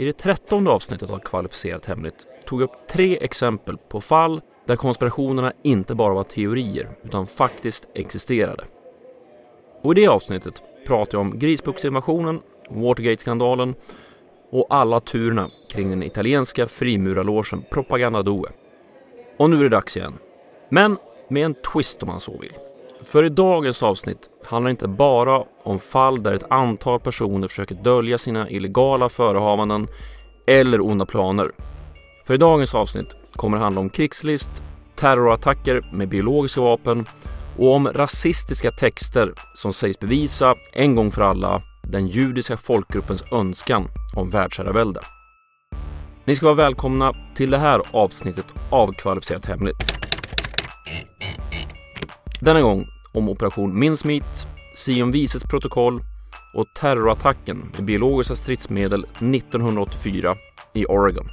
I det trettonde avsnittet av Kvalificerat Hemligt tog jag upp tre exempel på fall där konspirationerna inte bara var teorier utan faktiskt existerade. Och i det avsnittet pratade jag om grisbuxinvasionen, Watergate-skandalen och alla turerna kring den italienska frimurarlogen Propaganda Due. Och nu är det dags igen. Men med en twist om man så vill. För i dagens avsnitt handlar det inte bara om fall där ett antal personer försöker dölja sina illegala förehavanden eller onda planer. För i dagens avsnitt kommer det handla om krigslist, terrorattacker med biologiska vapen och om rasistiska texter som sägs bevisa en gång för alla den judiska folkgruppens önskan om världsherravälde. Ni ska vara välkomna till det här avsnittet av Kvalificerat Hemligt. Denna gång om operation Sion Vises protokoll och terrorattacken med biologiska stridsmedel 1984 i Oregon.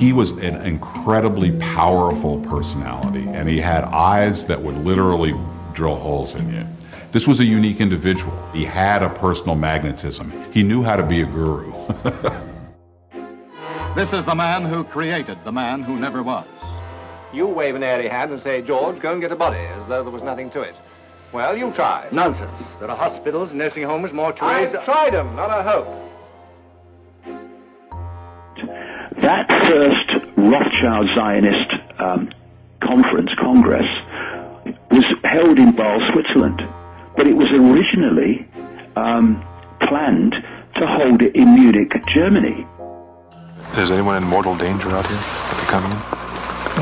He was an incredibly powerful personality, and he had eyes that would literally drill holes in you. This was a unique individual. He had a personal magnetism. He knew how to be a guru. This is the man who created the man who never was. You wave an airy hand and say, George, go and get a body, as though there was nothing to it. Well, you try. Nonsense. There are hospitals, nursing homes, mortuaries. I've tried them, not a hope. That first Rothschild Zionist um, conference, Congress, was held in Basel, Switzerland, but it was originally um, planned to hold it in Munich, Germany. Is anyone in mortal danger out here at the coming in?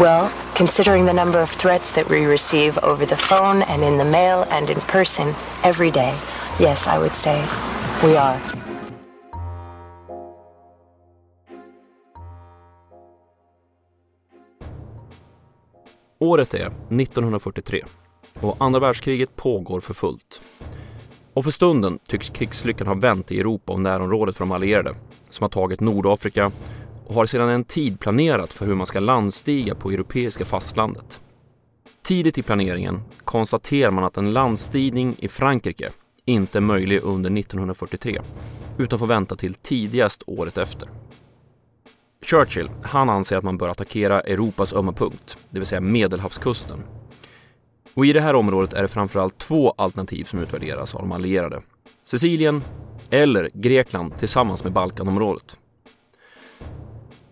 Well, considering the number of threats that we receive over the phone and in the mail and in person every day, yes, I would say we are. Året är 1943 och andra världskriget pågår för fullt. Och för stunden tycks krigslyckan ha vänt i Europa och närområdet för de allierade som har tagit Nordafrika och har sedan en tid planerat för hur man ska landstiga på europeiska fastlandet. Tidigt i planeringen konstaterar man att en landstigning i Frankrike inte är möjlig under 1943 utan får vänta till tidigast året efter. Churchill, han anser att man bör attackera Europas ömma punkt, det vill säga Medelhavskusten. Och i det här området är det framförallt två alternativ som utvärderas av de allierade. Sicilien eller Grekland tillsammans med Balkanområdet.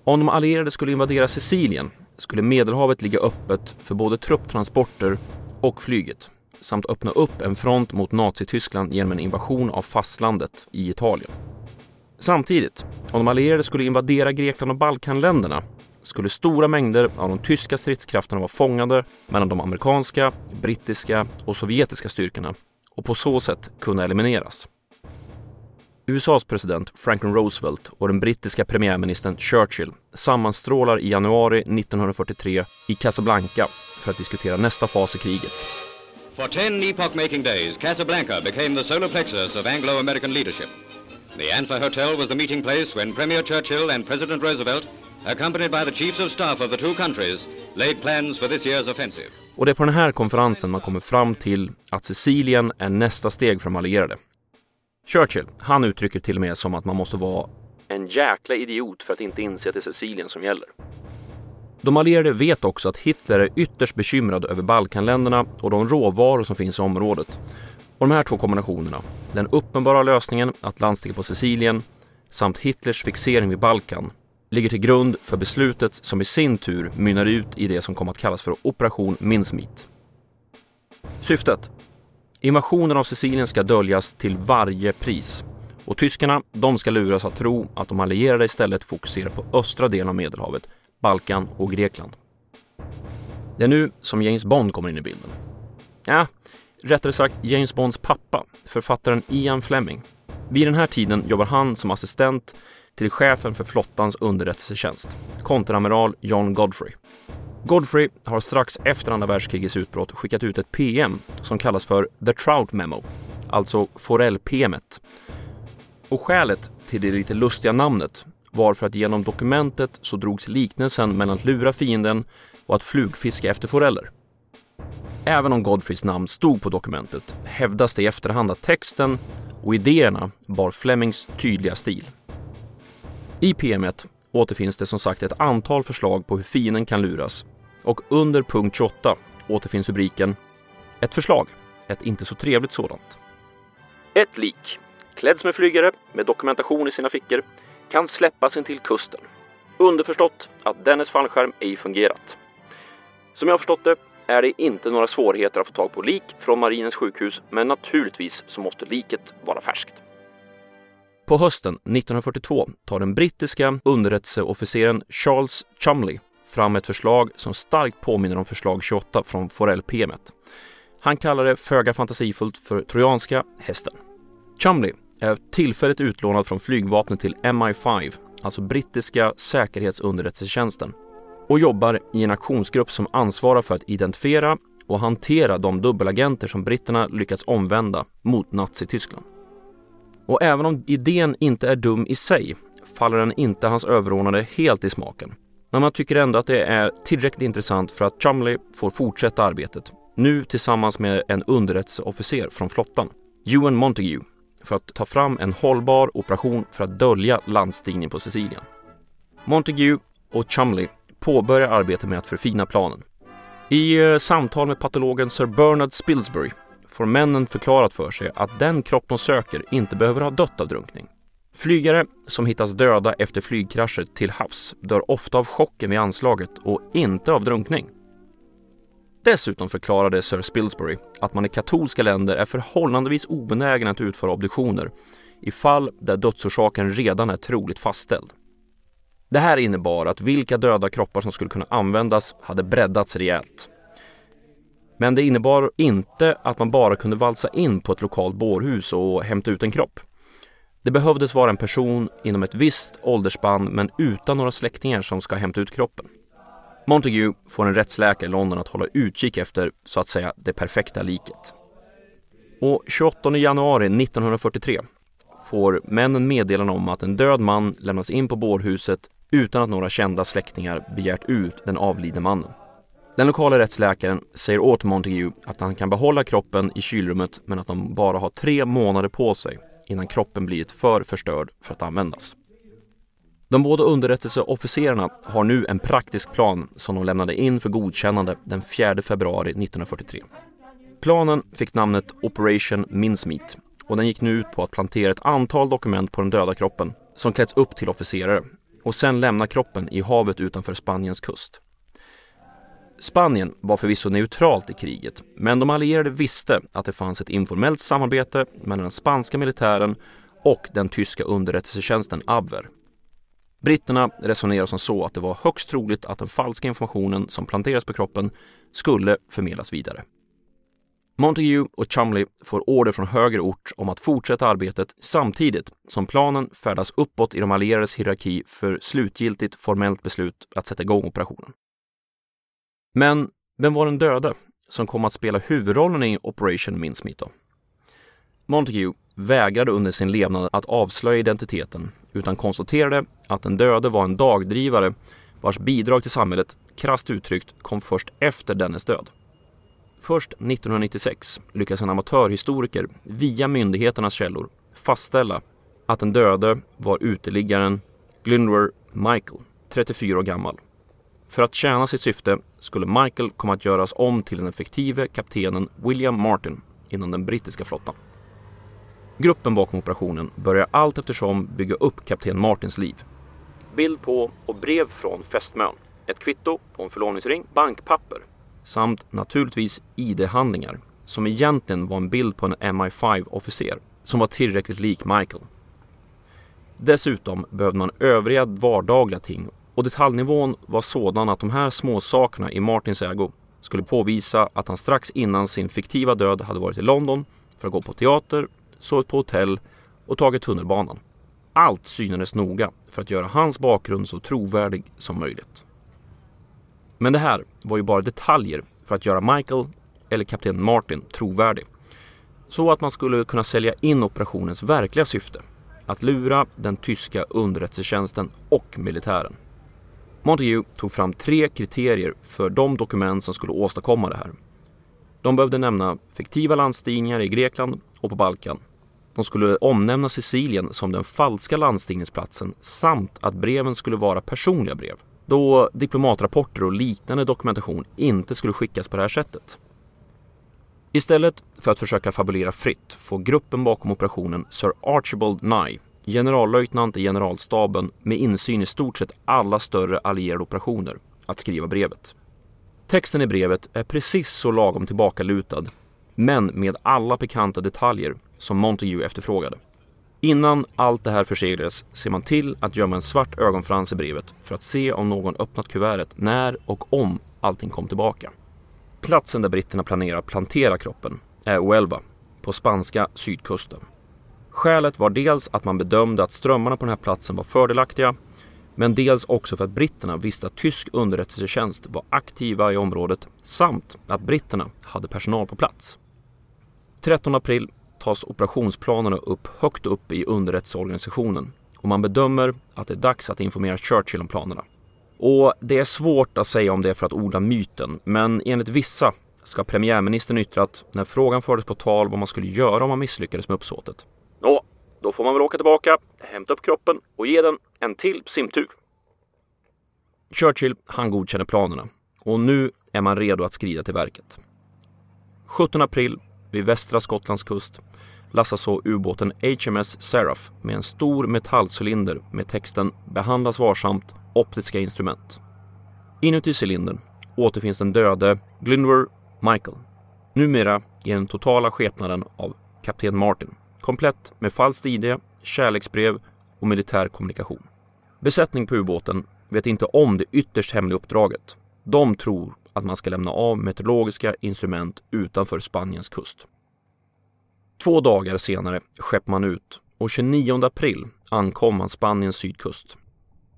Om de allierade skulle invadera Sicilien skulle Medelhavet ligga öppet för både trupptransporter och flyget samt öppna upp en front mot Nazityskland genom en invasion av fastlandet i Italien. Samtidigt, om de allierade skulle invadera Grekland och Balkanländerna skulle stora mängder av de tyska stridskrafterna vara fångade mellan de amerikanska, brittiska och sovjetiska styrkorna och på så sätt kunna elimineras. USAs president Franklin Roosevelt och den brittiska premiärministern Churchill sammanstrålar i januari 1943 i Casablanca för att diskutera nästa fas i kriget. For ten epoch-making days, Casablanca became the solar plexus of Anglo-American leadership. The Antler Hotel was the meeting place when Premier Churchill and President Roosevelt, accompanied by the chiefs of staff of the two countries, laid plans for this year's offensive. Och det är på den här konferensen man kommer fram till att Sicilien är nästa steg för de allierade. Churchill, han uttrycker till och med som att man måste vara en jäkla idiot för att inte inse att det är Sicilien som gäller. De allierade vet också att Hitler är ytterst bekymrad över Balkanländerna och de råvaror som finns i området. Och de här två kombinationerna, den uppenbara lösningen att landstiga på Sicilien samt Hitlers fixering vid Balkan, ligger till grund för beslutet som i sin tur mynnar ut i det som kom att kallas för Operation Mincemeat. Syftet? Invasionen av Sicilien ska döljas till varje pris och tyskarna, de ska luras att tro att de allierade istället fokuserar på östra delen av Medelhavet, Balkan och Grekland. Det är nu som James Bond kommer in i bilden. Ja, rättare sagt James Bonds pappa, författaren Ian Fleming. Vid den här tiden jobbar han som assistent till chefen för flottans underrättelsetjänst, konteramiral John Godfrey. Godfrey har strax efter andra världskrigets utbrott skickat ut ett PM som kallas för The Trout Memo, alltså Forell-PMet. Och skälet till det lite lustiga namnet var för att genom dokumentet så drogs liknelsen mellan att lura fienden och att flugfiska efter foreller. Även om Godfreys namn stod på dokumentet hävdas det i efterhand att texten och idéerna bar Flemings tydliga stil. I PMet återfinns det som sagt ett antal förslag på hur fienden kan luras och under punkt 28 återfinns rubriken Ett förslag, ett inte så trevligt sådant. Ett lik, klädd som en flygare med dokumentation i sina fickor, kan släppas in till kusten. Underförstått att dennes fallskärm ej fungerat. Som jag förstått det är det inte några svårigheter att få tag på lik från marinens sjukhus, men naturligtvis så måste liket vara färskt. På hösten 1942 tar den brittiska underrättelseofficeren Charles Chumley fram ett förslag som starkt påminner om förslag 28 från Forell-PMet. Han kallar det föga fantasifullt för trojanska hästen. Chumley är tillfälligt utlånad från flygvapnet till MI5, alltså brittiska säkerhetsunderrättelsetjänsten, och jobbar i en aktionsgrupp som ansvarar för att identifiera och hantera de dubbelagenter som britterna lyckats omvända mot Nazityskland. Och även om idén inte är dum i sig faller den inte hans överordnade helt i smaken. Men man tycker ändå att det är tillräckligt intressant för att Chumley får fortsätta arbetet, nu tillsammans med en underrättelseofficer från flottan, Ewan Montague, för att ta fram en hållbar operation för att dölja landstigningen på Sicilien. Montague och Chumley påbörjar arbetet med att förfina planen. I eh, samtal med patologen Sir Bernard Spilsbury får männen förklarat för sig att den kropp de söker inte behöver ha dött av drunkning. Flygare som hittas döda efter flygkrascher till havs dör ofta av chocken vid anslaget och inte av drunkning. Dessutom förklarade Sir Spilsbury att man i katolska länder är förhållandevis obenägen att utföra obduktioner i fall där dödsorsaken redan är troligt fastställd. Det här innebar att vilka döda kroppar som skulle kunna användas hade breddats rejält. Men det innebar inte att man bara kunde valsa in på ett lokalt bårhus och hämta ut en kropp. Det behövdes vara en person inom ett visst åldersspann men utan några släktingar som ska hämta ut kroppen. Montague får en rättsläkare i London att hålla utkik efter, så att säga, det perfekta liket. Och 28 januari 1943 får männen meddelande om att en död man lämnas in på bårhuset utan att några kända släktingar begärt ut den avlidne mannen. Den lokala rättsläkaren säger åt Montague att han kan behålla kroppen i kylrummet men att de bara har tre månader på sig innan kroppen blivit för förstörd för att användas. De båda underrättelseofficerarna har nu en praktisk plan som de lämnade in för godkännande den 4 februari 1943. Planen fick namnet Operation Mincemeat och den gick nu ut på att plantera ett antal dokument på den döda kroppen som klätts upp till officerare och sen lämna kroppen i havet utanför Spaniens kust. Spanien var förvisso neutralt i kriget, men de allierade visste att det fanns ett informellt samarbete mellan den spanska militären och den tyska underrättelsetjänsten Abwehr. Britterna resonerar som så att det var högst troligt att den falska informationen som planteras på kroppen skulle förmedlas vidare. Montague och Chumley får order från högre ort om att fortsätta arbetet samtidigt som planen färdas uppåt i de allierades hierarki för slutgiltigt formellt beslut att sätta igång operationen. Men vem var den döde som kom att spela huvudrollen i Operation Mincemeat då? Montague vägrade under sin levnad att avslöja identiteten utan konstaterade att den döde var en dagdrivare vars bidrag till samhället, krasst uttryckt, kom först efter dennes död. Först 1996 lyckas en amatörhistoriker via myndigheternas källor fastställa att den döde var uteliggaren Glynwer Michael, 34 år gammal. För att tjäna sitt syfte skulle Michael komma att göras om till den effektive kaptenen William Martin inom den brittiska flottan. Gruppen bakom operationen börjar allt eftersom bygga upp kapten Martins liv. Bild på och brev från fästmön, ett kvitto på en förlovningsring, bankpapper samt naturligtvis ID-handlingar som egentligen var en bild på en MI5-officer som var tillräckligt lik Michael. Dessutom behövde man övriga vardagliga ting och detaljnivån var sådan att de här små sakerna i Martins ägo skulle påvisa att han strax innan sin fiktiva död hade varit i London för att gå på teater, sovit på hotell och tagit tunnelbanan. Allt synades noga för att göra hans bakgrund så trovärdig som möjligt. Men det här var ju bara detaljer för att göra Michael, eller kapten Martin, trovärdig. Så att man skulle kunna sälja in operationens verkliga syfte. Att lura den tyska underrättelsetjänsten och militären. Montague tog fram tre kriterier för de dokument som skulle åstadkomma det här. De behövde nämna fiktiva landstigningar i Grekland och på Balkan. De skulle omnämna Sicilien som den falska landstigningsplatsen samt att breven skulle vara personliga brev då diplomatrapporter och liknande dokumentation inte skulle skickas på det här sättet. Istället för att försöka fabulera fritt får gruppen bakom operationen Sir Archibald Nye, generallöjtnant i generalstaben med insyn i stort sett alla större allierade operationer, att skriva brevet. Texten i brevet är precis så lagom tillbakalutad, men med alla pikanta detaljer som Montague efterfrågade. Innan allt det här förseglades ser man till att gömma en svart ögonfrans i brevet för att se om någon öppnat kuvertet när och om allting kom tillbaka. Platsen där britterna planerar att plantera kroppen är Uelva på spanska sydkusten. Skälet var dels att man bedömde att strömmarna på den här platsen var fördelaktiga men dels också för att britterna visste att tysk underrättelsetjänst var aktiva i området samt att britterna hade personal på plats. 13 april tas operationsplanerna upp högt upp i underrättelseorganisationen och man bedömer att det är dags att informera Churchill om planerna. Och det är svårt att säga om det är för att odla myten, men enligt vissa ska premiärministern yttrat när frågan fördes på tal vad man skulle göra om man misslyckades med uppsåtet. Nå, då får man väl åka tillbaka, hämta upp kroppen och ge den en till simtur. Churchill, han godkänner planerna och nu är man redo att skrida till verket. 17 april vid västra Skottlands kust lassas så ubåten HMS Seraph med en stor metallcylinder med texten “Behandlas varsamt, optiska instrument”. Inuti cylindern återfinns den döde Glyndwr Michael, numera i den totala skepnaden av kapten Martin, komplett med falskt ID, kärleksbrev och militär kommunikation. Besättning på ubåten vet inte om det ytterst hemliga uppdraget. De tror att man ska lämna av meteorologiska instrument utanför Spaniens kust. Två dagar senare skeppar man ut och 29 april ankom man Spaniens sydkust.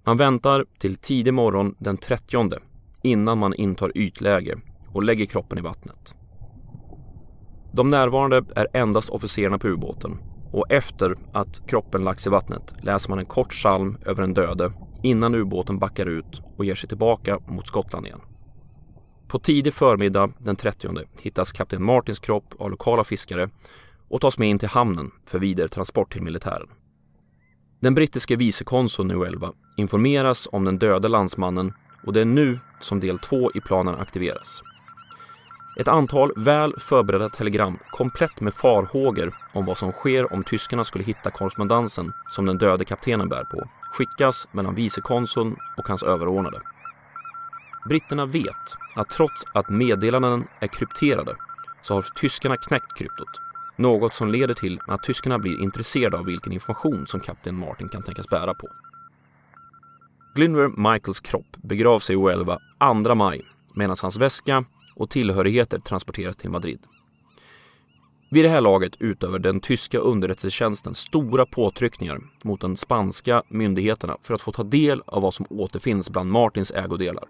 Man väntar till tidig morgon den 30 innan man intar ytläge och lägger kroppen i vattnet. De närvarande är endast officerarna på ubåten och efter att kroppen lagts i vattnet läser man en kort psalm över den döde innan ubåten backar ut och ger sig tillbaka mot Skottland igen. På tidig förmiddag den 30 hittas kapten Martins kropp av lokala fiskare och tas med in till hamnen för vidare transport till militären. Den brittiske vicekonsuln i Uelva informeras om den döde landsmannen och det är nu som del två i planen aktiveras. Ett antal väl förberedda telegram komplett med farhågor om vad som sker om tyskarna skulle hitta korrespondensen som den döde kaptenen bär på skickas mellan vicekonsuln och hans överordnade. Britterna vet att trots att meddelanden är krypterade så har tyskarna knäckt kryptot. Något som leder till att tyskarna blir intresserade av vilken information som kapten Martin kan tänkas bära på. Glyndwr Michaels kropp begravs i Uelva 2 maj medan hans väska och tillhörigheter transporteras till Madrid. Vid det här laget utöver den tyska underrättelsetjänsten stora påtryckningar mot de spanska myndigheterna för att få ta del av vad som återfinns bland Martins ägodelar.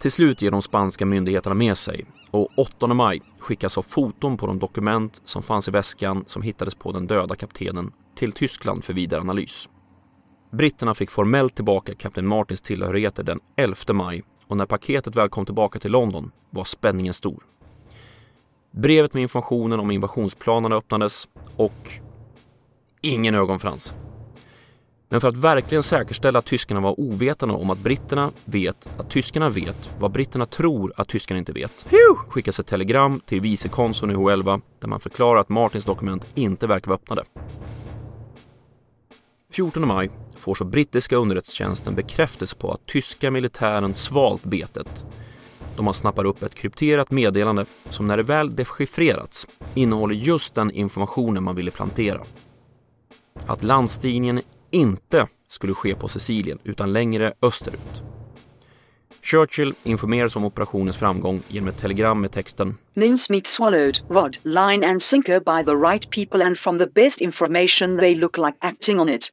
Till slut ger de spanska myndigheterna med sig och 8 maj skickas av foton på de dokument som fanns i väskan som hittades på den döda kaptenen till Tyskland för vidare analys. Britterna fick formellt tillbaka kapten Martins tillhörigheter den 11 maj och när paketet väl kom tillbaka till London var spänningen stor. Brevet med informationen om invasionsplanerna öppnades och ingen ögonfrans. Men för att verkligen säkerställa att tyskarna var ovetande om att britterna vet att tyskarna vet vad britterna tror att tyskarna inte vet skickas ett telegram till vicekonsuln i Huelva där man förklarar att Martins dokument inte verkar vara öppnade. 14 maj får så brittiska underrättelsetjänsten bekräftelse på att tyska militären svalt betet då man snappar upp ett krypterat meddelande som när det väl dechiffrerats innehåller just den informationen man ville plantera. Att landstigningen inte skulle ske på Sicilien utan längre österut. Churchill informeras om operationens framgång genom ett telegram med texten Mincemeat swallowed, rod, line and sinker by the right people and from the best information they look like acting on it.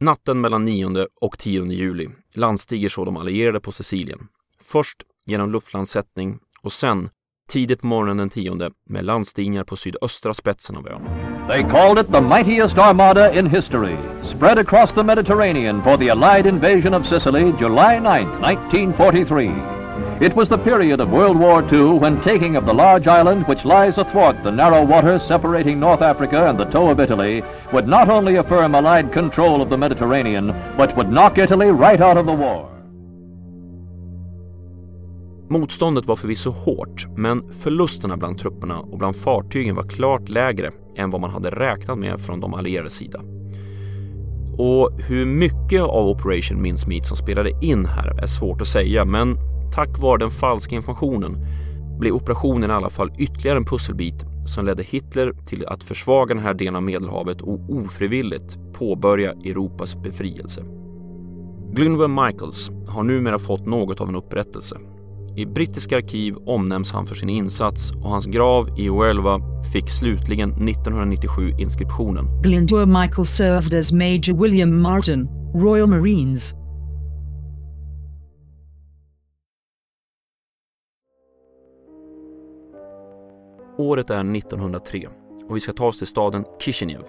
Natten mellan 9 och 10 juli landstiger så de allierade på Sicilien. Först genom luftlandsättning och sen tidigt på morgonen den 10 med landstigningar på sydöstra spetsen av ön. They called it the mightiest armada in history, spread across the Mediterranean for the Allied invasion of Sicily July 9, 1943. It was the period of World War II when taking of the large island which lies athwart the narrow water separating North Africa and the toe of Italy would not only affirm Allied control of the Mediterranean, but would knock Italy right out of the war. Motståndet var förvisso hårt, men förlusterna bland trupperna och bland fartygen var klart lägre än vad man hade räknat med från de allierades sida. Och hur mycket av Operation Mincemeat som spelade in här är svårt att säga, men tack vare den falska informationen blev operationen i alla fall ytterligare en pusselbit som ledde Hitler till att försvaga den här delen av Medelhavet och ofrivilligt påbörja Europas befrielse. Glynwell Michaels har numera fått något av en upprättelse i brittiska arkiv omnämns han för sin insats och hans grav i Huelva fick slutligen 1997 inskriptionen Glyndwr Michael served as Major William Martin, Royal Marines. Året är 1903 och vi ska ta oss till staden Kishinev.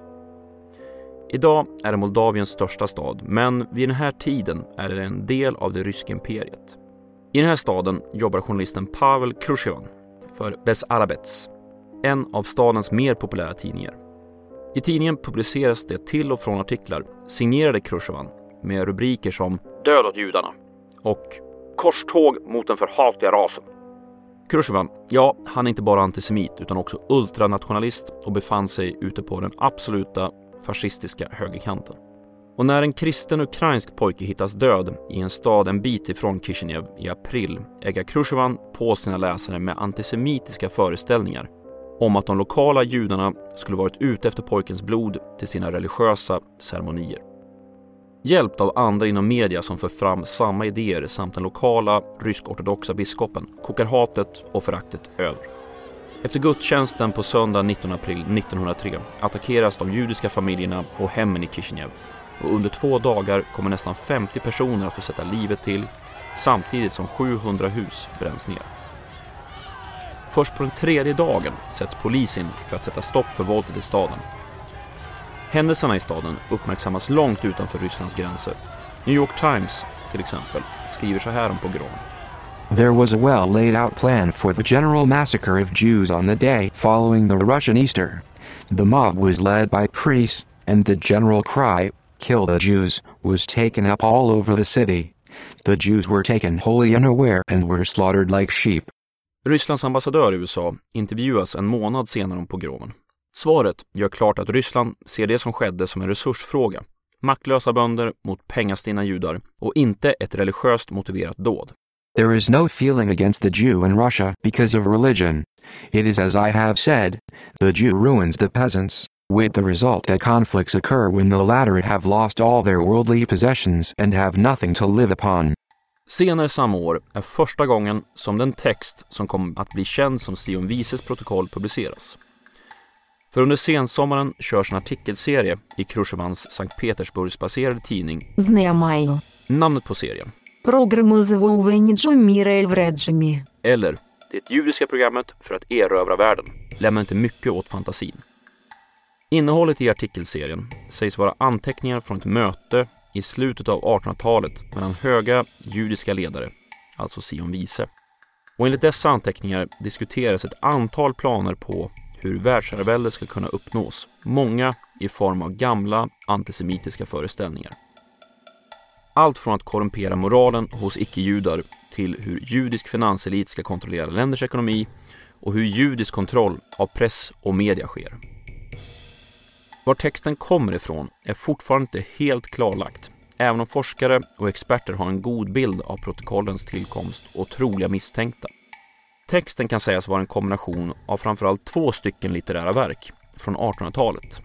Idag är det Moldaviens största stad, men vid den här tiden är det en del av det ryska imperiet. I den här staden jobbar journalisten Pavel Krushevan för Besarabets, en av stadens mer populära tidningar. I tidningen publiceras det till och från artiklar signerade Krushevan med rubriker som “Död åt judarna” och “Korståg mot den förhatliga rasen”. Krushevan, ja, han är inte bara antisemit utan också ultranationalist och befann sig ute på den absoluta fascistiska högerkanten. Och när en kristen ukrainsk pojke hittas död i en stad en bit ifrån Kishinev i april äggar Khrushchevan på sina läsare med antisemitiska föreställningar om att de lokala judarna skulle varit ute efter pojkens blod till sina religiösa ceremonier. Hjälpt av andra inom media som för fram samma idéer samt den lokala rysk-ortodoxa biskopen kokar hatet och föraktet över. Efter gudstjänsten på söndag 19 april 1903 attackeras de judiska familjerna och hemmen i Kishinev och under två dagar kommer nästan 50 personer att få sätta livet till samtidigt som 700 hus bränns ner. Först på den tredje dagen sätts polis in för att sätta stopp för våldet i staden. Händelserna i staden uppmärksammas långt utanför Rysslands gränser. New York Times, till exempel, skriver så här om pogromen. There was a well laid out plan for the general massacre of Jews on the day following the Russian Easter. The mob was led by priests, and the general cry, kill the Jews, was taken up all over the city. The Jews were taken wholly unaware and were slaughtered like sheep. Rysslands ambassadör i USA intervjuas en månad senare om pogromen. Svaret gör klart att Ryssland ser det som skedde som en resursfråga. Maktlösa bönder mot pengastinna judar och inte ett religiöst motiverat dåd. There is no feeling against the Jew in Russia because of religion. It is as I have said, the Jew ruins the peasants, with the result that conflicts occur when the latter have lost all their worldly possessions and have nothing to live upon. Senare samma år är första gången som den text som kom att bli känd som Sion Vises protokoll publiceras. För under sensommaren körs en artikelserie i Khrushchevans Sankt Petersburgsbaserade tidning Знаю. Namnet på serien. Програму завоювання мира в Реджимі. Eller Det judiska programmet för att erövra världen lämnar inte mycket åt fantasin. Innehållet i artikelserien sägs vara anteckningar från ett möte i slutet av 1800-talet mellan höga judiska ledare, alltså Sion Vise. Och enligt dessa anteckningar diskuteras ett antal planer på hur världsherravälde ska kunna uppnås, många i form av gamla antisemitiska föreställningar. Allt från att korrumpera moralen hos icke-judar till hur judisk finanselit ska kontrollera länders ekonomi och hur judisk kontroll av press och media sker. Var texten kommer ifrån är fortfarande inte helt klarlagt, även om forskare och experter har en god bild av protokollens tillkomst och troliga misstänkta. Texten kan sägas vara en kombination av framförallt två stycken litterära verk från 1800-talet.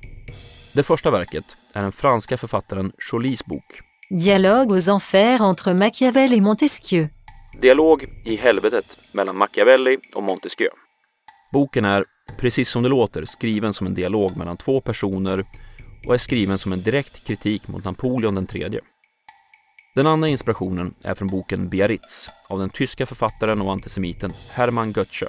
Det första verket är den franska författaren Jolys bok Dialogue aux enfers entre Machiavel et Montesquieu. Dialog i helvetet mellan Machiavelli och Montesquieu. Boken är, precis som det låter, skriven som en dialog mellan två personer och är skriven som en direkt kritik mot Napoleon den tredje. Den andra inspirationen är från boken Biarritz av den tyska författaren och antisemiten Hermann Götze.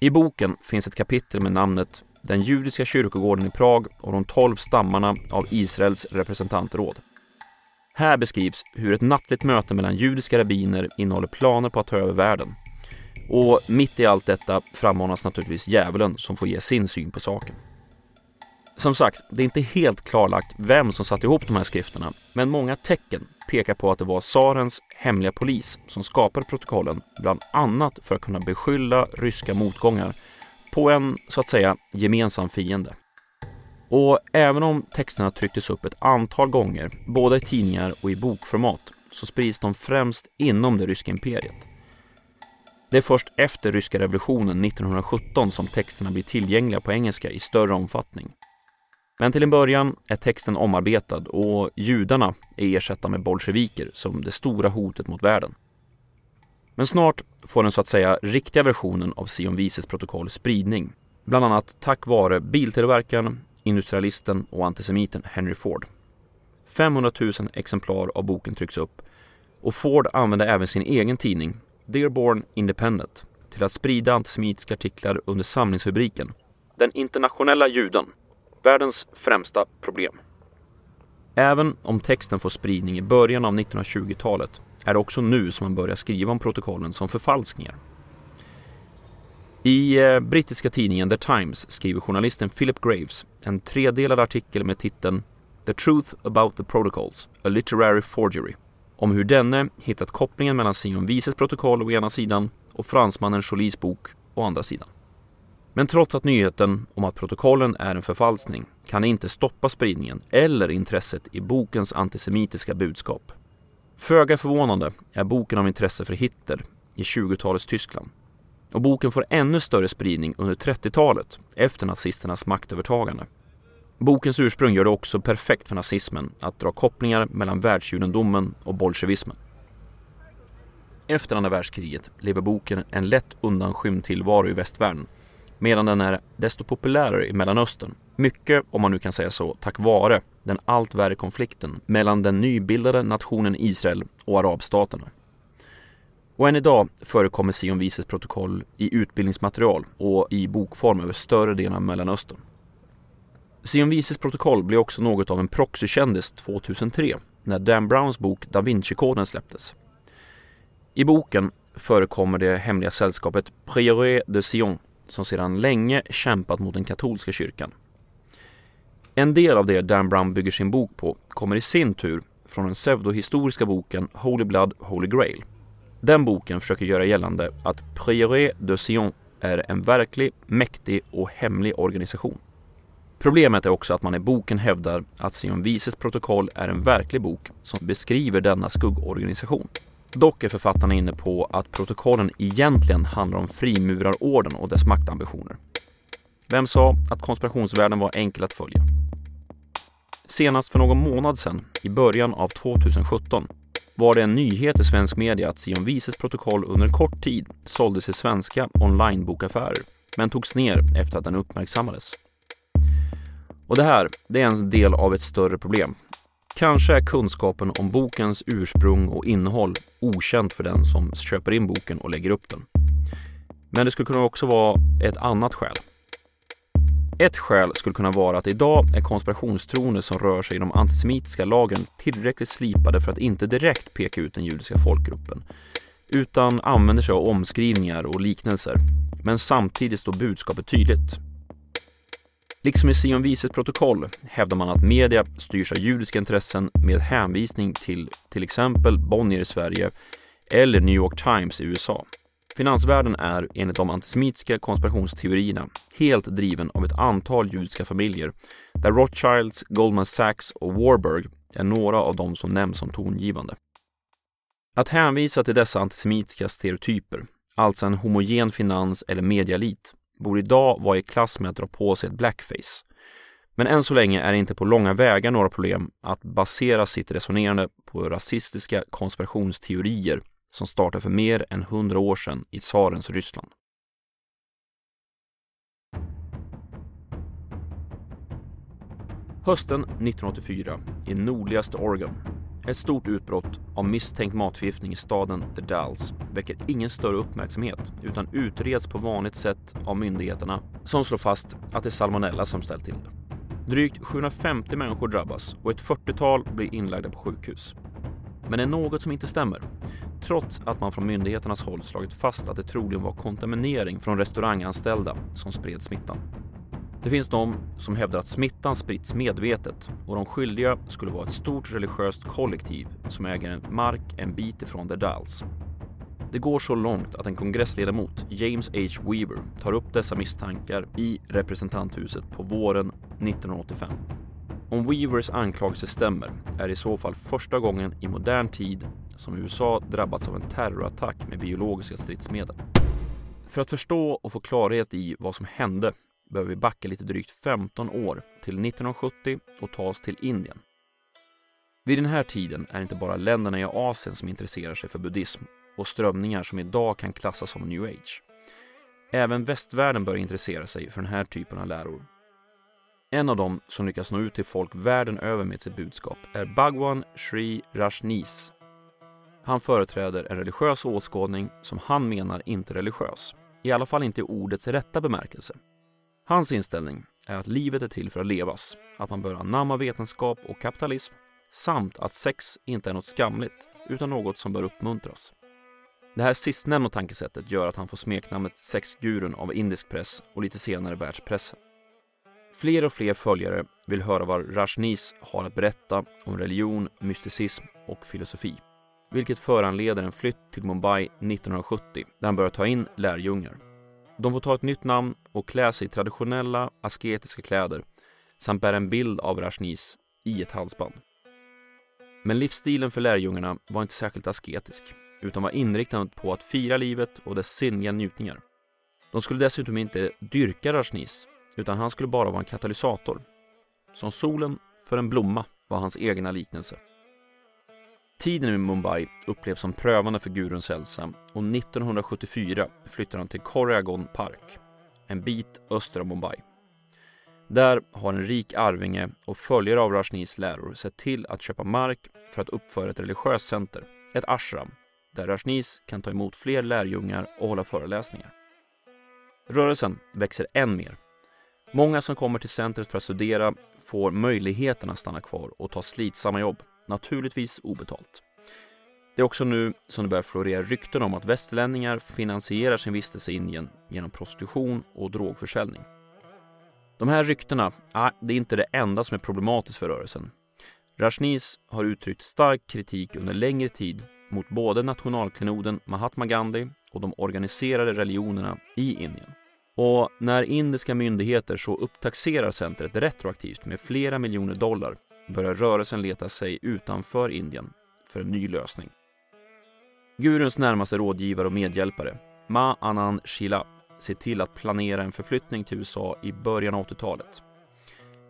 I boken finns ett kapitel med namnet Den judiska kyrkogården i Prag och de tolv stammarna av Israels representantråd. Här beskrivs hur ett nattligt möte mellan judiska rabbiner innehåller planer på att ta över världen. Och mitt i allt detta frammanas naturligtvis djävulen som får ge sin syn på saken. Som sagt, det är inte helt klarlagt vem som satte ihop de här skrifterna, men många tecken pekar på att det var tsarens hemliga polis som skapade protokollen, bland annat för att kunna beskylla ryska motgångar på en, så att säga, gemensam fiende. Och även om texterna trycktes upp ett antal gånger, både i tidningar och i bokformat, så sprids de främst inom det ryska imperiet. Det är först efter ryska revolutionen 1917 som texterna blir tillgängliga på engelska i större omfattning. Men till en början är texten omarbetad och judarna är ersatta med bolsjeviker som det stora hotet mot världen. Men snart får den så att säga riktiga versionen av Sion Vises protokoll spridning, bland annat tack vare biltillverkaren, industrialisten och antisemiten Henry Ford. 500 000 exemplar av boken trycks upp och Ford använde även sin egen tidning, Dearborn Independent, till att sprida antisemitiska artiklar under samlingsrubriken Den internationella juden världens främsta problem. Även om texten får spridning i början av 1920-talet är det också nu som man börjar skriva om protokollen som förfalskningar. I eh, brittiska tidningen The Times skriver journalisten Philip Graves en tredelad artikel med titeln The Truth About the Protocols, A Literary Forgery om hur denne hittat kopplingen mellan Simon Wieses protokoll å ena sidan och fransmannen Jolies bok å andra sidan. Men trots att nyheten om att protokollen är en förfalskning kan det inte stoppa spridningen eller intresset i bokens antisemitiska budskap. Föga förvånande är boken av intresse för Hitler i 20-talets Tyskland. Och boken får ännu större spridning under 30-talet efter nazisternas maktövertagande. Bokens ursprung gör det också perfekt för nazismen att dra kopplingar mellan världsjudendomen och bolsjevismen. Efter andra världskriget lever boken en lätt undanskymd tillvaro i västvärlden medan den är desto populärare i Mellanöstern. Mycket, om man nu kan säga så, tack vare den allt värre konflikten mellan den nybildade nationen Israel och arabstaterna. Och än idag förekommer Sion Vises protokoll i utbildningsmaterial och i bokform över större delen av Mellanöstern. Sion Vises protokoll blev också något av en proxykändis 2003 när Dan Browns bok Da Vinci-koden släpptes. I boken förekommer det hemliga sällskapet Prieuré de Sion som sedan länge kämpat mot den katolska kyrkan. En del av det Dan Brown bygger sin bok på kommer i sin tur från den pseudohistoriska boken Holy Blood, Holy Grail. Den boken försöker göra gällande att Prieuré de Sion är en verklig, mäktig och hemlig organisation. Problemet är också att man i boken hävdar att Sion Vises protokoll är en verklig bok som beskriver denna skuggorganisation. Dock är författarna inne på att protokollen egentligen handlar om frimurarorden och dess maktambitioner. Vem sa att konspirationsvärlden var enkel att följa? Senast för någon månad sedan, i början av 2017, var det en nyhet i svensk media att Sion Vises protokoll under kort tid såldes i svenska onlinebokaffärer, men togs ner efter att den uppmärksammades. Och det här, det är en del av ett större problem Kanske är kunskapen om bokens ursprung och innehåll okänt för den som köper in boken och lägger upp den. Men det skulle kunna också vara ett annat skäl. Ett skäl skulle kunna vara att idag är konspirationstroner som rör sig i de antisemitiska lagen tillräckligt slipade för att inte direkt peka ut den judiska folkgruppen, utan använder sig av omskrivningar och liknelser. Men samtidigt står budskapet tydligt. Liksom i Sion Vises protokoll hävdar man att media styrs av judiska intressen med hänvisning till till exempel Bonnier i Sverige eller New York Times i USA. Finansvärlden är enligt de antisemitiska konspirationsteorierna helt driven av ett antal judiska familjer där Rothschilds, Goldman Sachs och Warburg är några av de som nämns som tongivande. Att hänvisa till dessa antisemitiska stereotyper, alltså en homogen finans eller medialit, borde idag vara i klass med att dra på sig ett blackface. Men än så länge är det inte på långa vägar några problem att basera sitt resonerande på rasistiska konspirationsteorier som startade för mer än hundra år sedan i tsarens Ryssland. Hösten 1984 i nordligaste Oregon ett stort utbrott av misstänkt matförgiftning i staden The Dalles väcker ingen större uppmärksamhet utan utreds på vanligt sätt av myndigheterna som slår fast att det är salmonella som ställt till det. Drygt 750 människor drabbas och ett 40-tal blir inlagda på sjukhus. Men det är något som inte stämmer. Trots att man från myndigheternas håll slagit fast att det troligen var kontaminering från restauranganställda som spred smittan. Det finns de som hävdar att smittan spritts medvetet och de skyldiga skulle vara ett stort religiöst kollektiv som äger en mark en bit ifrån The Dalles. Det går så långt att en kongressledamot, James H. Weaver, tar upp dessa misstankar i representanthuset på våren 1985. Om Weavers anklagelse stämmer är det i så fall första gången i modern tid som USA drabbats av en terrorattack med biologiska stridsmedel. För att förstå och få klarhet i vad som hände behöver vi backa lite drygt 15 år till 1970 och ta oss till Indien. Vid den här tiden är det inte bara länderna i Asien som intresserar sig för buddhism och strömningar som idag kan klassas som new age. Även västvärlden bör intressera sig för den här typen av läror. En av dem som lyckas nå ut till folk världen över med sitt budskap är Bhagwan Sri Rajneesh. Han företräder en religiös åskådning som han menar inte är religiös, i alla fall inte i ordets rätta bemärkelse. Hans inställning är att livet är till för att levas, att man bör anamma vetenskap och kapitalism samt att sex inte är något skamligt utan något som bör uppmuntras. Det här sistnämnda tankesättet gör att han får smeknamnet sexgurun av indisk press och lite senare världspressen. Fler och fler följare vill höra vad Rajneesh har att berätta om religion, mysticism och filosofi. Vilket föranleder en flytt till Mumbai 1970 där han börjar ta in lärjungar. De får ta ett nytt namn och klä sig i traditionella asketiska kläder samt bära en bild av Rajneesh i ett halsband. Men livsstilen för lärjungarna var inte särskilt asketisk utan var inriktad på att fira livet och dess sinnliga njutningar. De skulle dessutom inte dyrka Rajneesh utan han skulle bara vara en katalysator. Som solen för en blomma var hans egna liknelse. Tiden i Mumbai upplevs som prövande för guruns hälsa och 1974 flyttar han till Koreagon Park, en bit öster om Mumbai. Där har en rik arvinge och följare av Rajnees läror sett till att köpa mark för att uppföra ett religiöst center, ett ashram, där Rajnees kan ta emot fler lärjungar och hålla föreläsningar. Rörelsen växer än mer. Många som kommer till centret för att studera får möjligheten att stanna kvar och ta slitsamma jobb naturligtvis obetalt. Det är också nu som det börjar florera rykten om att västerlänningar finansierar sin vistelse i Indien genom prostitution och drogförsäljning. De här ryktena, ah, det är inte det enda som är problematiskt för rörelsen. Rajneesh har uttryckt stark kritik under längre tid mot både nationalklenoden Mahatma Gandhi och de organiserade religionerna i Indien. Och när indiska myndigheter så upptaxerar centret retroaktivt med flera miljoner dollar börjar rörelsen leta sig utanför Indien för en ny lösning. Guruns närmaste rådgivare och medhjälpare, Ma Anand Shila, ser till att planera en förflyttning till USA i början av 80-talet.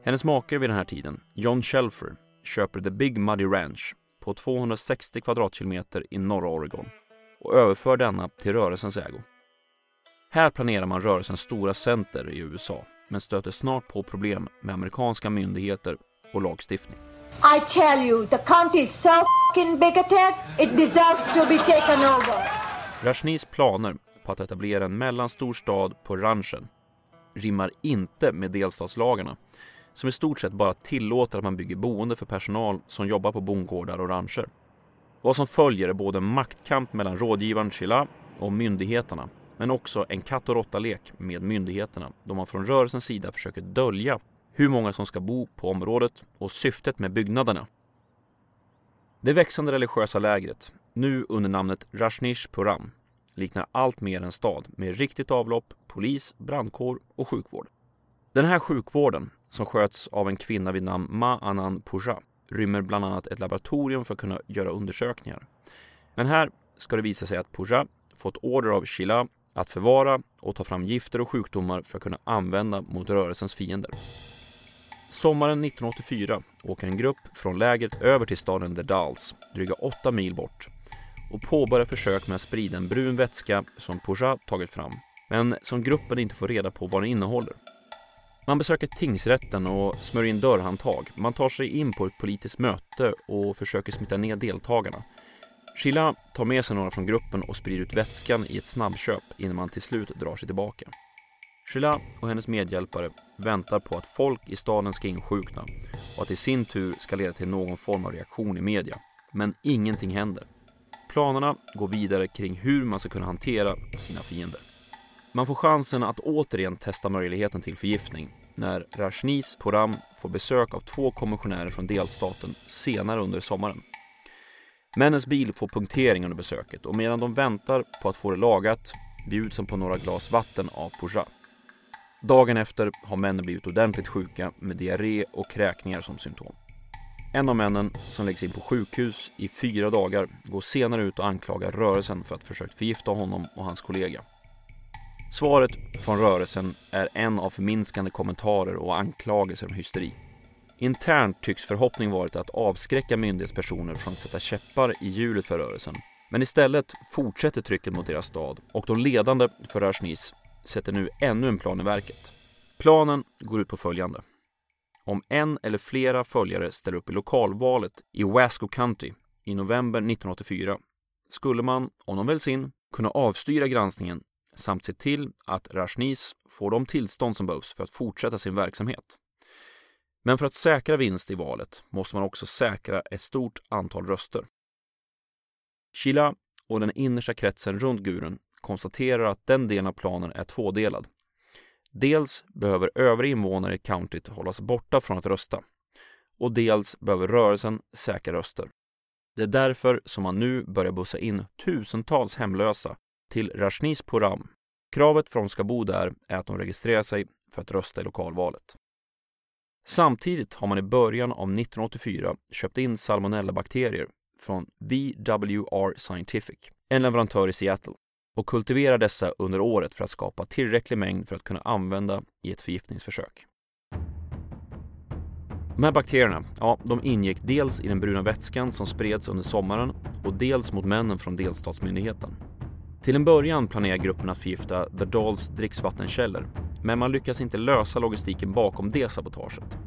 Hennes make vid den här tiden, John Shelfer, köper The Big Muddy Ranch på 260 kvadratkilometer i norra Oregon och överför denna till rörelsens ägo. Här planerar man rörelsens stora center i USA men stöter snart på problem med amerikanska myndigheter och lagstiftning. I tell you, the country is so fucking bigoted, it deserves to be taken over. Rajnees planer på att etablera en mellanstor stad på ranchen rimmar inte med delstatslagarna som i stort sett bara tillåter att man bygger boende för personal som jobbar på bondgårdar och rancher. Vad som följer är både en maktkamp mellan rådgivaren Chila och myndigheterna men också en katt och råtta-lek med myndigheterna då man från rörelsens sida försöker dölja hur många som ska bo på området och syftet med byggnaderna. Det växande religiösa lägret, nu under namnet Rajneesh Puram, liknar allt mer en stad med riktigt avlopp, polis, brandkår och sjukvård. Den här sjukvården, som sköts av en kvinna vid namn Ma Anan Puja, rymmer bland annat ett laboratorium för att kunna göra undersökningar. Men här ska det visa sig att Puja fått order av Shila att förvara och ta fram gifter och sjukdomar för att kunna använda mot rörelsens fiender. Sommaren 1984 åker en grupp från lägret över till staden The Dalles, dryga 8 mil bort och påbörjar försök med att sprida en brun vätska som Pujat tagit fram, men som gruppen inte får reda på vad den innehåller. Man besöker tingsrätten och smörjer in dörrhandtag. Man tar sig in på ett politiskt möte och försöker smitta ner deltagarna. Sheila tar med sig några från gruppen och sprider ut vätskan i ett snabbköp innan man till slut drar sig tillbaka. Sheila och hennes medhjälpare väntar på att folk i staden ska insjukna och att det i sin tur ska leda till någon form av reaktion i media. Men ingenting händer. Planerna går vidare kring hur man ska kunna hantera sina fiender. Man får chansen att återigen testa möjligheten till förgiftning när Rajneesh Poram får besök av två kommissionärer från delstaten senare under sommaren. Männens bil får punktering under besöket och medan de väntar på att få det lagat bjuds de på några glas vatten av Pooja. Dagen efter har männen blivit ordentligt sjuka med diarré och kräkningar som symptom. En av männen, som läggs in på sjukhus i fyra dagar, går senare ut och anklagar rörelsen för att försökt förgifta honom och hans kollega. Svaret från rörelsen är en av förminskande kommentarer och anklagelser om hysteri. Internt tycks förhoppning varit att avskräcka myndighetspersoner från att sätta käppar i hjulet för rörelsen. Men istället fortsätter trycket mot deras stad och de ledande för Rajneesh sätter nu ännu en plan i verket. Planen går ut på följande. Om en eller flera följare ställer upp i lokalvalet i Wasco County i november 1984 skulle man, om de väljs in, kunna avstyra granskningen samt se till att Rajneesh får de tillstånd som behövs för att fortsätta sin verksamhet. Men för att säkra vinst i valet måste man också säkra ett stort antal röster. Sheila och den innersta kretsen runt Guren konstaterar att den delen av planen är tvådelad. Dels behöver övriga invånare i countyt hållas borta från att rösta och dels behöver rörelsen säkra röster. Det är därför som man nu börjar bussa in tusentals hemlösa till Rajnis Puram. Kravet för de ska bo där är att de registrerar sig för att rösta i lokalvalet. Samtidigt har man i början av 1984 köpt in salmonellabakterier från VWR Scientific, en leverantör i Seattle, och kultiverar dessa under året för att skapa tillräcklig mängd för att kunna använda i ett förgiftningsförsök. De här bakterierna, ja, de ingick dels i den bruna vätskan som spreds under sommaren och dels mot männen från delstatsmyndigheten. Till en början planerar gruppen att förgifta The Dolls dricksvattenkällor, men man lyckas inte lösa logistiken bakom det sabotaget.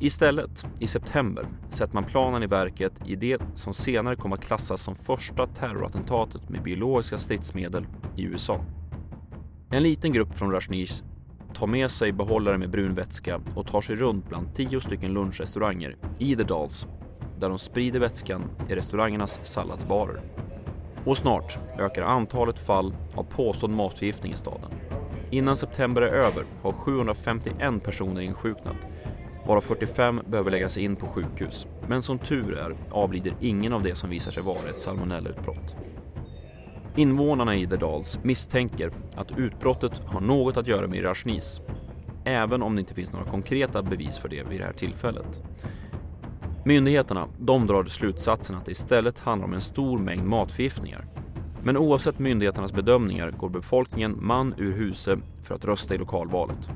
Istället, i september, sätter man planen i verket i det som senare kommer att klassas som första terrorattentatet med biologiska stridsmedel i USA. En liten grupp från Rajneesh tar med sig behållare med brun vätska och tar sig runt bland tio stycken lunchrestauranger i The Dolls där de sprider vätskan i restaurangernas salladsbarer. Och snart ökar antalet fall av påstådd matförgiftning i staden. Innan september är över har 751 personer insjuknat varav 45 behöver läggas in på sjukhus. Men som tur är avlider ingen av det som visar sig vara ett salmonellautbrott. Invånarna i The Dals misstänker att utbrottet har något att göra med Rajnis, även om det inte finns några konkreta bevis för det vid det här tillfället. Myndigheterna de drar slutsatsen att det istället handlar om en stor mängd matförgiftningar. Men oavsett myndigheternas bedömningar går befolkningen man ur huse för att rösta i lokalvalet.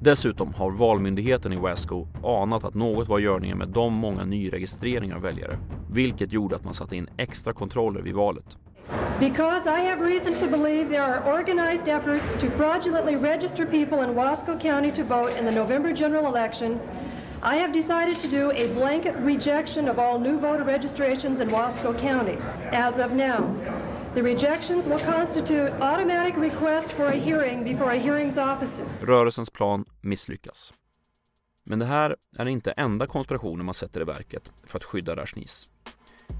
Dessutom har Valmyndigheten i Wasco anat att något var görningen med de många nyregistreringar av väljare, vilket gjorde att man satte in extra kontroller vid valet. Because I have reason to believe there are organized efforts to fraudulently register people in Wasco County to vote in the November general election, I have decided to do a blanket rejection of all new voter registrations in Wasco County as of now. The rejections will constitute automatic request for a hearing before a hearings officer. Rörelsens plan misslyckas. Men det här är inte enda konspirationen man sätter i verket för att skydda Rajneesh.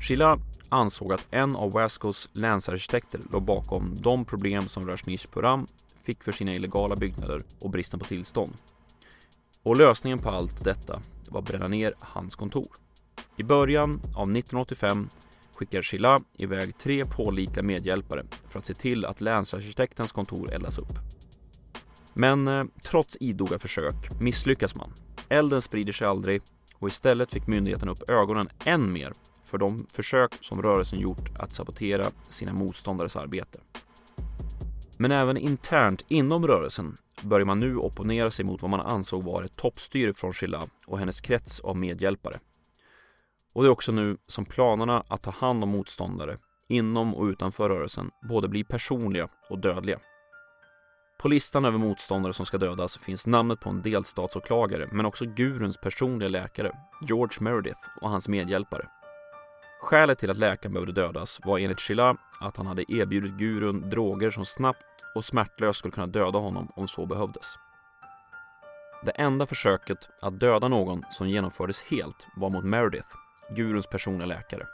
Shila ansåg att en av Wascos länsarkitekter låg bakom de problem som Rajneesh Puram fick för sina illegala byggnader och bristen på tillstånd. Och lösningen på allt detta var att bränna ner hans kontor. I början av 1985 skickar Sheila iväg tre pålitliga medhjälpare för att se till att länsarkitektens kontor eldas upp. Men eh, trots idoga försök misslyckas man. Elden sprider sig aldrig och istället fick myndigheten upp ögonen än mer för de försök som rörelsen gjort att sabotera sina motståndares arbete. Men även internt inom rörelsen börjar man nu opponera sig mot vad man ansåg vara ett toppstyre från Sheila och hennes krets av medhjälpare. Och det är också nu som planerna att ta hand om motståndare inom och utanför rörelsen både blir personliga och dödliga. På listan över motståndare som ska dödas finns namnet på en delstatsåklagare men också Guruns personliga läkare, George Meredith och hans medhjälpare. Skälet till att läkaren behövde dödas var enligt Sheila att han hade erbjudit Gurun droger som snabbt och smärtlöst skulle kunna döda honom om så behövdes. Det enda försöket att döda någon som genomfördes helt var mot Meredith, Guruns personliga läkare.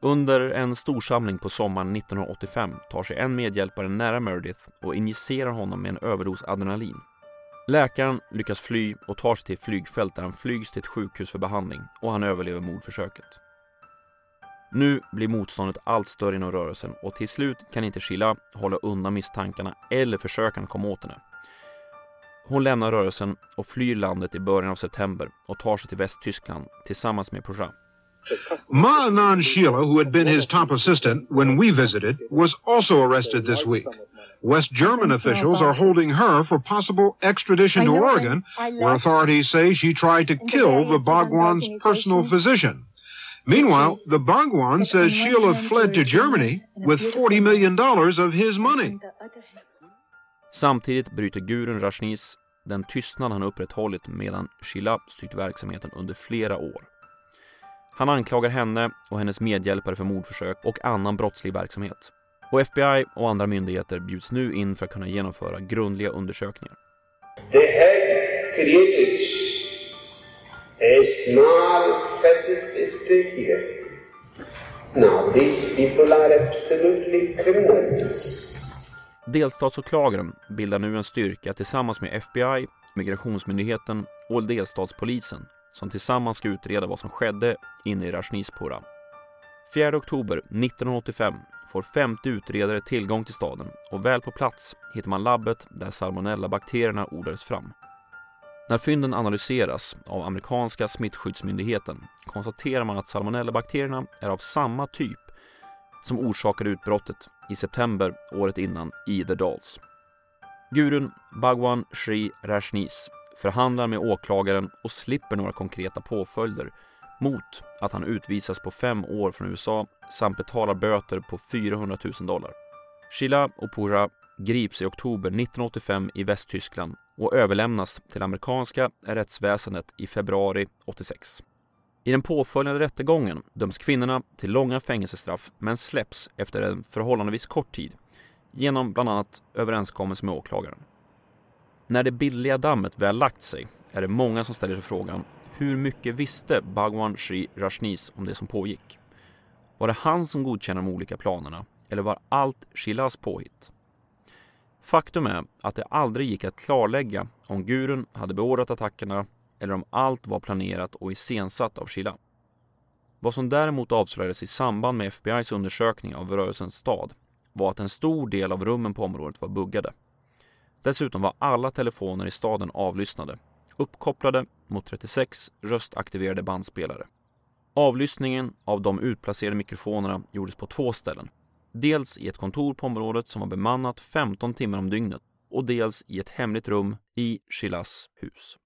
Under en storsamling på sommaren 1985 tar sig en medhjälpare nära Meredith och injicerar honom med en överdos adrenalin. Läkaren lyckas fly och tar sig till ett flygfält där han flygs till ett sjukhus för behandling och han överlever mordförsöket. Nu blir motståndet allt större inom rörelsen och till slut kan inte Sheila hålla undan misstankarna eller försöka komma åt henne. Hon lämnar rörelsen och flyr landet i början av september och tar sig till Västtyskland tillsammans med Poja. Ma Anand Sheila, who had been his top assistant when we visited, was also arrested this week. West German officials are holding her for possible extradition to Oregon, where authorities say she tried to kill the Bhagwan's personal physician. Meanwhile, the Bhagwan says Sheila fled to Germany with $40 million of his money. Samtidigt bryter Gurun Rashnis den tystnad han upprätthållit medan Shila styrt verksamheten under flera år. Han anklagar henne och hennes medhjälpare för mordförsök och annan brottslig verksamhet. Och FBI och andra myndigheter bjuds nu in för att kunna genomföra grundliga undersökningar. They had created a small fascist state here. Now these people are absolutely criminals. Delstatsåklagaren bildar nu en styrka tillsammans med FBI, Migrationsmyndigheten och delstatspolisen som tillsammans ska utreda vad som skedde inne i Rajnispura. 4 oktober 1985 får 50 utredare tillgång till staden och väl på plats hittar man labbet där salmonellabakterierna odlades fram. När fynden analyseras av amerikanska smittskyddsmyndigheten konstaterar man att salmonellabakterierna är av samma typ som orsakade utbrottet i september året innan i The Dolls. Gurun Bhagwan Shri Rajneesh förhandlar med åklagaren och slipper några konkreta påföljder mot att han utvisas på fem år från USA samt betalar böter på 400 000 dollar. Sheila och Pura grips i oktober 1985 i Västtyskland och överlämnas till amerikanska rättsväsendet i februari 86. I den påföljande rättegången döms kvinnorna till långa fängelsestraff men släpps efter en förhållandevis kort tid genom bland annat överenskommelse med åklagaren. När det billiga dammet väl lagt sig är det många som ställer sig frågan hur mycket visste Bhagwan Sri Rajneesh om det som pågick? Var det han som godkände de olika planerna eller var allt Shilas påhitt? Faktum är att det aldrig gick att klarlägga om gurun hade beordrat attackerna eller om allt var planerat och iscensatt av Shila. Vad som däremot avslöjades i samband med FBIs undersökning av rörelsens stad var att en stor del av rummen på området var buggade. Dessutom var alla telefoner i staden avlyssnade, uppkopplade mot 36 röstaktiverade bandspelare. Avlyssningen av de utplacerade mikrofonerna gjordes på två ställen. Dels i ett kontor på området som var bemannat 15 timmar om dygnet och dels i ett hemligt rum i Shilas hus.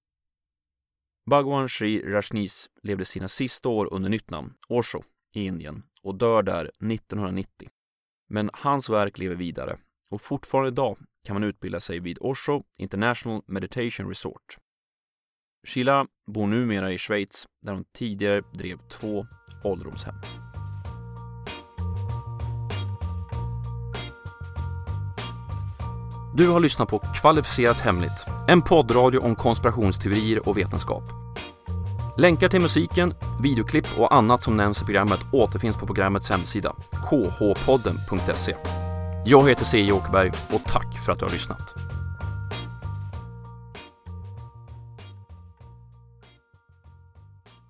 Bhagwan Sri Rajneesh levde sina sista år under nytt namn, Osho, i Indien och dör där 1990. Men hans verk lever vidare och fortfarande idag kan man utbilda sig vid Osho International Meditation Resort. Sheila bor numera i Schweiz där hon tidigare drev två ålderdomshem. Du har lyssnat på Kvalificerat Hemligt, en poddradio om konspirationsteorier och vetenskap. Länkar till musiken, videoklipp och annat som nämns i programmet återfinns på programmets hemsida, khpodden.se. Jag heter C. Åkerberg och tack för att du har lyssnat.